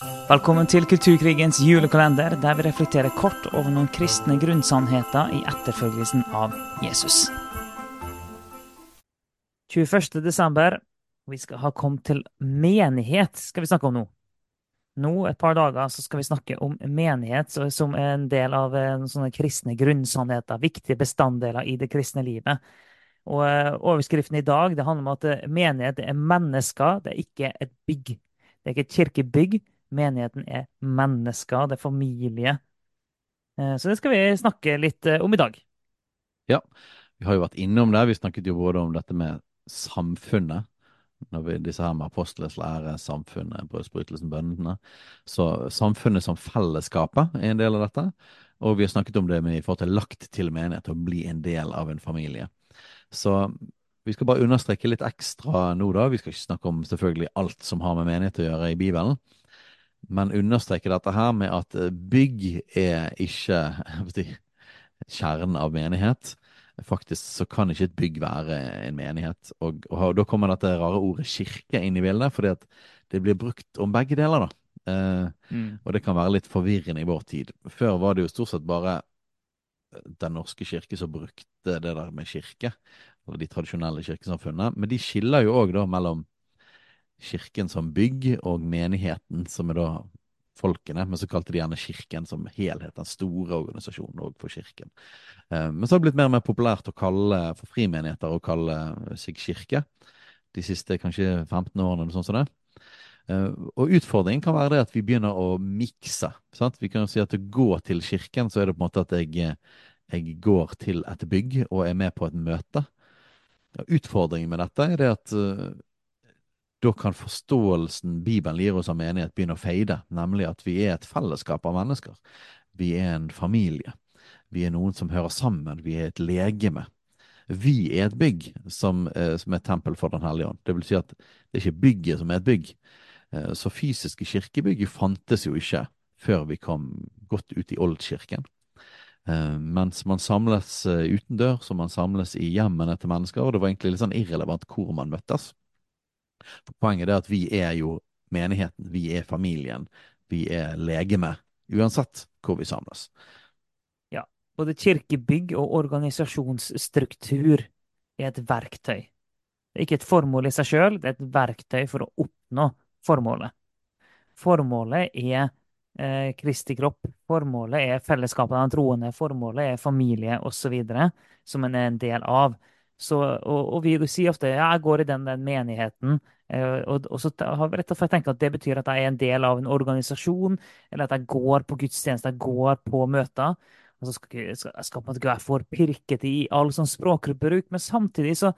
Velkommen til Kulturkrigens julekalender, der vi reflekterer kort over noen kristne grunnsannheter i etterfølgelsen av Jesus. 21. desember. Vi skal ha kommet til menighet, skal vi snakke om nå. Nå, et par dager, så skal vi snakke om menighet som en del av eh, sånne kristne grunnsannheter, viktige bestanddeler i det kristne livet. Og eh, Overskriften i dag det handler om at eh, menighet er mennesker, det er ikke et bygg. Det er ikke et kirkebygg, Menigheten er mennesker, det er familie. Eh, så det skal vi snakke litt eh, om i dag. Ja, vi har jo vært innom det. Vi snakket jo både om dette med samfunnet, når vi, disse her med apostles lære, samfunnet, brødsbrytelsen, bøndene. Så samfunnet som fellesskapet er en del av dette. Og vi har snakket om det med i forhold til lagt til menighet, å bli en del av en familie. Så vi skal bare understreke litt ekstra nå, da. Vi skal ikke snakke om selvfølgelig alt som har med menighet å gjøre i Bibelen men understreker dette her med at eh, bygg er ikke kjernen av menighet. Faktisk så kan ikke et bygg være en menighet. Og, og da kommer dette rare ordet kirke inn i bildet, fordi at det blir brukt om begge deler, da. Eh, mm. Og det kan være litt forvirrende i vår tid. Før var det jo stort sett bare Den norske kirke som brukte det der med kirke, eller de tradisjonelle kirkesamfunnene. Men de skiller jo òg da mellom kirken som bygg og menigheten, som er da folkene. Men så kalte de gjerne kirken som helhet, den store organisasjonen òg for kirken. Eh, men så har det blitt mer og mer populært å kalle for frimenigheter å kalle seg kirke. De siste kanskje 15 årene eller sånn som det. Uh, og utfordringen kan være det at vi begynner å mikse. Sant? Vi kan jo si at å gå til kirken, så er det på en måte at jeg, jeg går til et bygg og er med på et møte. Utfordringen med dette er det at uh, da kan forståelsen Bibelen gir oss av menighet, begynne å feide, nemlig at vi er et fellesskap av mennesker. Vi er en familie. Vi er noen som hører sammen. Vi er et legeme. Vi er et bygg som, eh, som er tempel for Den hellige ånd. Det vil si at det er ikke bygget som er et bygg. Eh, så fysiske kirkebygg fantes jo ikke før vi kom godt ut i oldkirken. Eh, mens man samles utendørs, og man samles i hjemmene til mennesker, og det var egentlig litt sånn irrelevant hvor man møttes. For Poenget er at vi er jo menigheten, vi er familien, vi er legeme, uansett hvor vi samles. Ja, både kirkebygg og organisasjonsstruktur er et verktøy. Det er ikke et formål i seg sjøl, det er et verktøy for å oppnå formålet. Formålet er eh, Kristi kropp. Formålet er fellesskapet av troende. Formålet er familie osv. som en er en del av. Så, og, og, vi sier ofte ja, jeg går i den, den menigheten. Eh, og, og, så har vi rett og slett tenkt at det betyr at jeg er en del av en organisasjon, eller at jeg går på gudstjeneste, jeg går på møter. Og så skal, skal, skal på en måte være for pirkete i all sånn språkbruk, men samtidig så,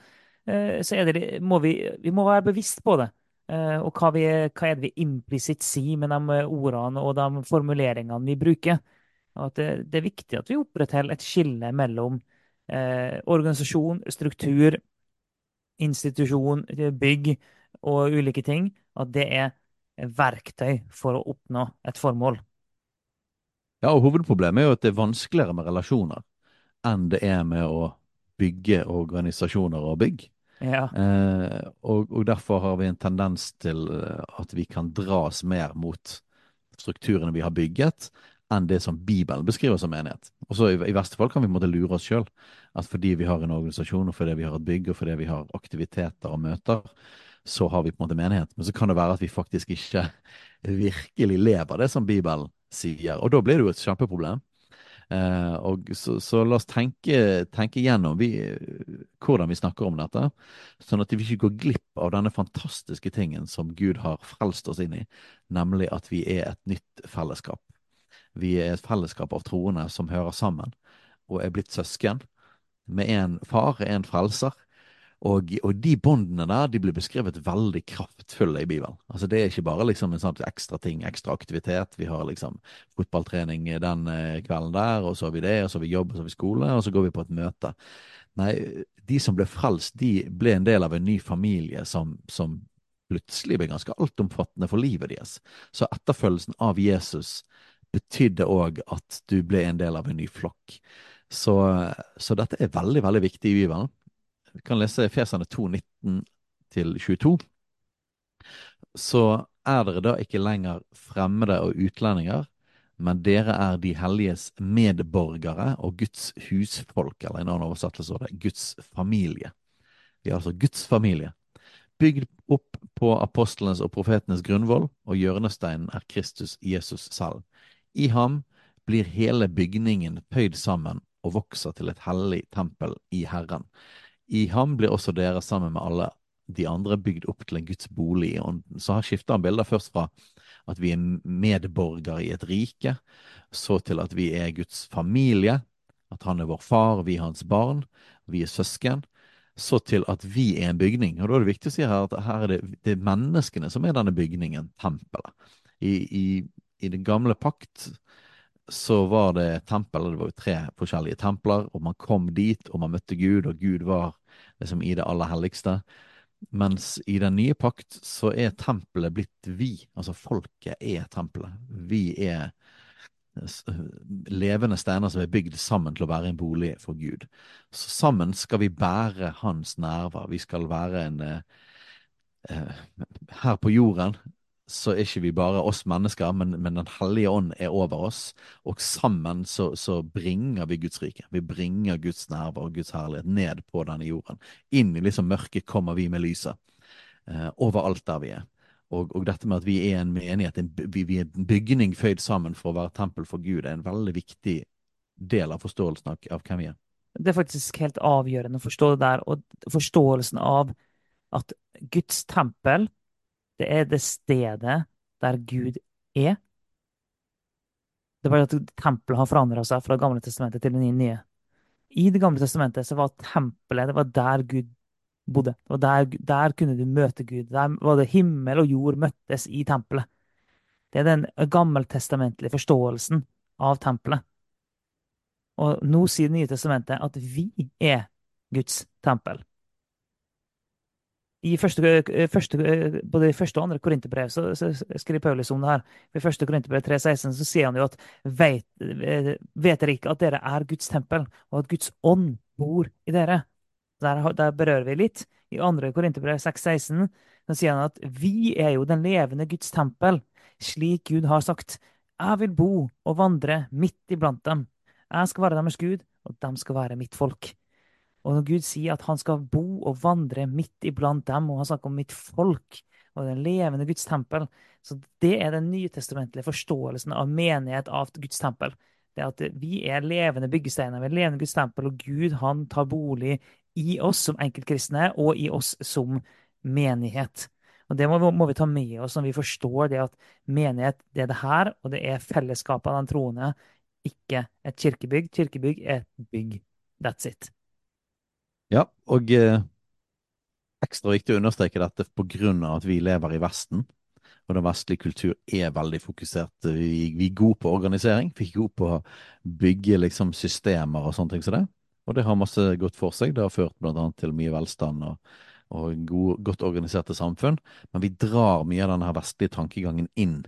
eh, så det, må vi, vi må være bevisst på det. Eh, og hva, vi, hva er det vi implisitt sier med de ordene og de formuleringene vi bruker. Og at det, det er viktig at vi opprettholder et skille mellom eh, organisasjon, struktur, institusjon, bygg og ulike ting, at det er verktøy for å oppnå et formål. Ja, og hovedproblemet er jo at det er vanskeligere med relasjoner enn det er med å bygge organisasjoner og bygg. Ja. Eh, og, og, derfor har vi en tendens til at vi kan dras mer mot strukturene vi har bygget, enn det som Bibelen beskriver som menighet. Og så i, i, verste fall kan vi måtte lure oss sjøl. At fordi vi har en organisasjon, og fordi vi har et bygg, og fordi vi har aktiviteter og møter, så har vi på en måte menighet. Men så kan det være at vi faktisk ikke virkelig lever det som Bibelen sier. Og da blir det jo et kjempeproblem. Eh, og så, så, la oss tenke, tenke gjennom vi, hvordan vi snakker om dette, sånn at vi ikke går glipp av denne fantastiske tingen som Gud har frelst oss inn i, nemlig at vi er et nytt fellesskap. Vi er et fellesskap av troende som hører sammen, og er blitt søsken, med en far, en frelser. Og, og de båndene der de blir beskrevet veldig kraftfulle i Bibelen. Altså Det er ikke bare liksom en sånn ekstra ting, ekstra aktivitet. Vi har liksom fotballtrening den eh, kvelden der, og så har vi det, og så har vi jobb, og så har vi skole, og så går vi på et møte. Nei, de som ble frelst, de ble en del av en ny familie som, som plutselig ble ganske altomfattende for livet deres. Så etterfølgelsen av Jesus betydde òg at du ble en del av en ny flokk. Så, så dette er veldig, veldig viktig i Bibelen. Vi kan lese Fesane 2, 19 22. Så er dere da ikke lenger fremmede og utlendinger, men dere er de helliges medborgere og Guds husfolk, eller en annen oversettelse står det Guds familie. Vi er altså Guds familie. Bygd opp på apostlenes og profetenes grunnvoll, og hjørnesteinen er Kristus Jesus selv. I ham blir hele bygningen pøyd sammen og vokser til et hellig tempel i Herren. I ham blir også dere sammen med alle de andre bygd opp til en Guds bolig. Og så her skifter han bilder først fra at vi er medborgere i et rike, så til at vi er Guds familie, at han er vår far, vi er hans barn, vi er søsken. Så til at vi er en bygning. Og da er det viktig å si her at her er det, det er menneskene som er denne bygningen, tempelet. I, i, i den gamle pakt så var det tempel, det var jo tre forskjellige templer, og man kom dit, og man møtte Gud, og Gud var liksom i det aller helligste. Mens i den nye pakt så er tempelet blitt vi, altså folket er tempelet. Vi er levende steiner som er bygd sammen til å være en bolig for Gud. Så sammen skal vi bære hans nerver. Vi skal være en eh, eh Her på jorden så er ikke vi bare oss mennesker, men, men Den hellige ånd er over oss. Og sammen så, så bringer vi Guds rike. Vi bringer Guds nerver og Guds herlighet ned på denne jorden. Inn i liksom mørket kommer vi med lyset. Eh, overalt der vi er. Og, og, dette med at vi er en menighet, en, vi, vi, er en bygning føyd sammen for å være tempel for Gud, er en veldig viktig del av forståelsen av, av hvem vi er. Det er faktisk helt avgjørende å forstå det der, og forståelsen av at Guds tempel det er det stedet der Gud er. Det er bare at tempelet har forandra seg fra gamle testamentet til det nye. I Det gamle testamentet så var tempelet det var der Gud bodde. Det der, der kunne du møte Gud. Der var det himmel og jord møttes i tempelet. Det er den gammeltestamentlige forståelsen av tempelet. Og nå sier Det nye testamentet at vi er Guds tempel i første, eh, første, eh, både i første og andre korinterbrev så, så, skriver Paulus om det her. I første korinterbrev 3,16 så sier han jo at vet, eh, vet dere ikke at dere er Guds tempel, og at Guds ånd bor i dere? Der, der berører vi litt. I andre korinterbrev 6,16 så sier han at vi er jo den levende Guds tempel, slik Gud har sagt. Jeg vil bo og vandre midt iblant dem. Jeg skal være deres Gud, og de skal være mitt folk. Og når Gud sier at han skal bo og vandre midt iblant dem, og han snakker om mitt folk og den levende Guds tempel, så det er den nytestamentlige forståelsen av menighet av Guds tempel. Det at vi er levende byggesteiner, vi er levende Guds tempel, og Gud han tar bolig i oss som enkeltkristne og i oss som menighet. Og Det må vi, må vi ta med oss når vi forstår det at menighet det er det her, og det er fellesskapet av den troende, ikke et kirkebygg. Kirkebygg er et bygg. That's it. Ja, og eh, ekstra viktig å understreke dette på grunn av at vi lever i Vesten. Og den vestlige kultur er veldig fokusert. Vi, vi er gode på organisering. Vi er gode på å bygge liksom, systemer og sånne ting som det. Og det har masse godt for seg. Det har ført blant annet til mye velstand og, og god, godt organiserte samfunn. Men vi drar mye av denne vestlige tankegangen inn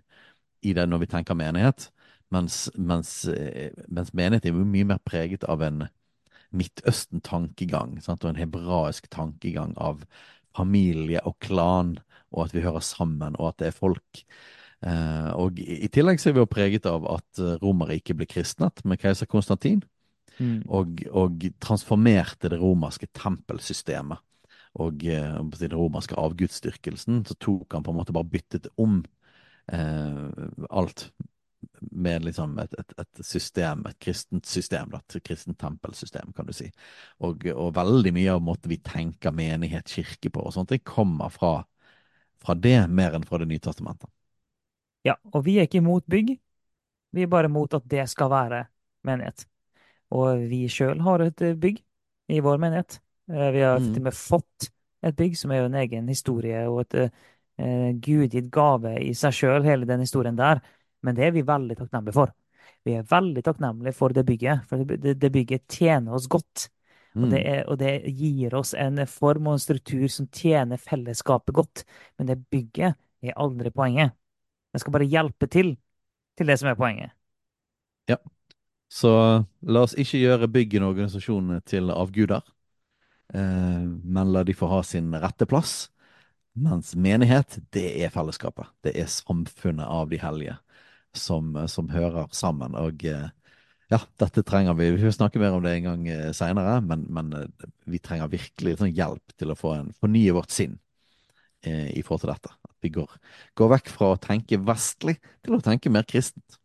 i det når vi tenker menighet. Mens, mens, eh, mens menighet er mye mer preget av en Midtøsten-tankegang og en hebraisk tankegang av familie og klan, og at vi hører sammen, og at det er folk. Eh, og i, tillegg så er vi jo preget av at eh, Romerriket ble kristnet med keiser Konstantin, mm. og, og, transformerte det romerske tempelsystemet. Og eh, den romerske avgudsdyrkelsen, så tok han på en måte bare byttet om eh, alt med liksom et, et, et, system, et kristent system, da, et kristent tempelsystem, kan du si. Og, og, veldig mye av måten vi tenker menighet, kirke på og sånt, det kommer fra, fra det mer enn fra Det nye testamentet. Ja, og vi er ikke imot bygg. Vi er bare imot at det skal være menighet. Og vi sjøl har et bygg i vår menighet. Eh, vi har til og med fått et bygg som er jo en egen historie og et uh, gudgitt gave i seg sjøl, hele den historien der. Men det er vi veldig takknemlige for. Vi er veldig takknemlige for det bygget, for det, det bygget tjener oss godt. Og det, mm. er, og det, gir oss en form og en struktur som tjener fellesskapet godt. Men det bygget er aldri poenget. Det skal bare hjelpe til til det som er poenget. Ja. Så la oss ikke gjøre byggene og organisasjonene til avguder, eh, men la de få ha sin rette plass. Mens menighet, det er fellesskapet. Det er samfunnet av de hellige som, som hører sammen. Og eh, ja, dette trenger vi. Vi får snakke mer om det en gang eh, seinere, men, men eh, vi trenger virkelig sånn hjelp til å få en, fornye vårt sinn i forhold til dette. At vi går, går vekk fra å tenke vestlig til å tenke mer kristent.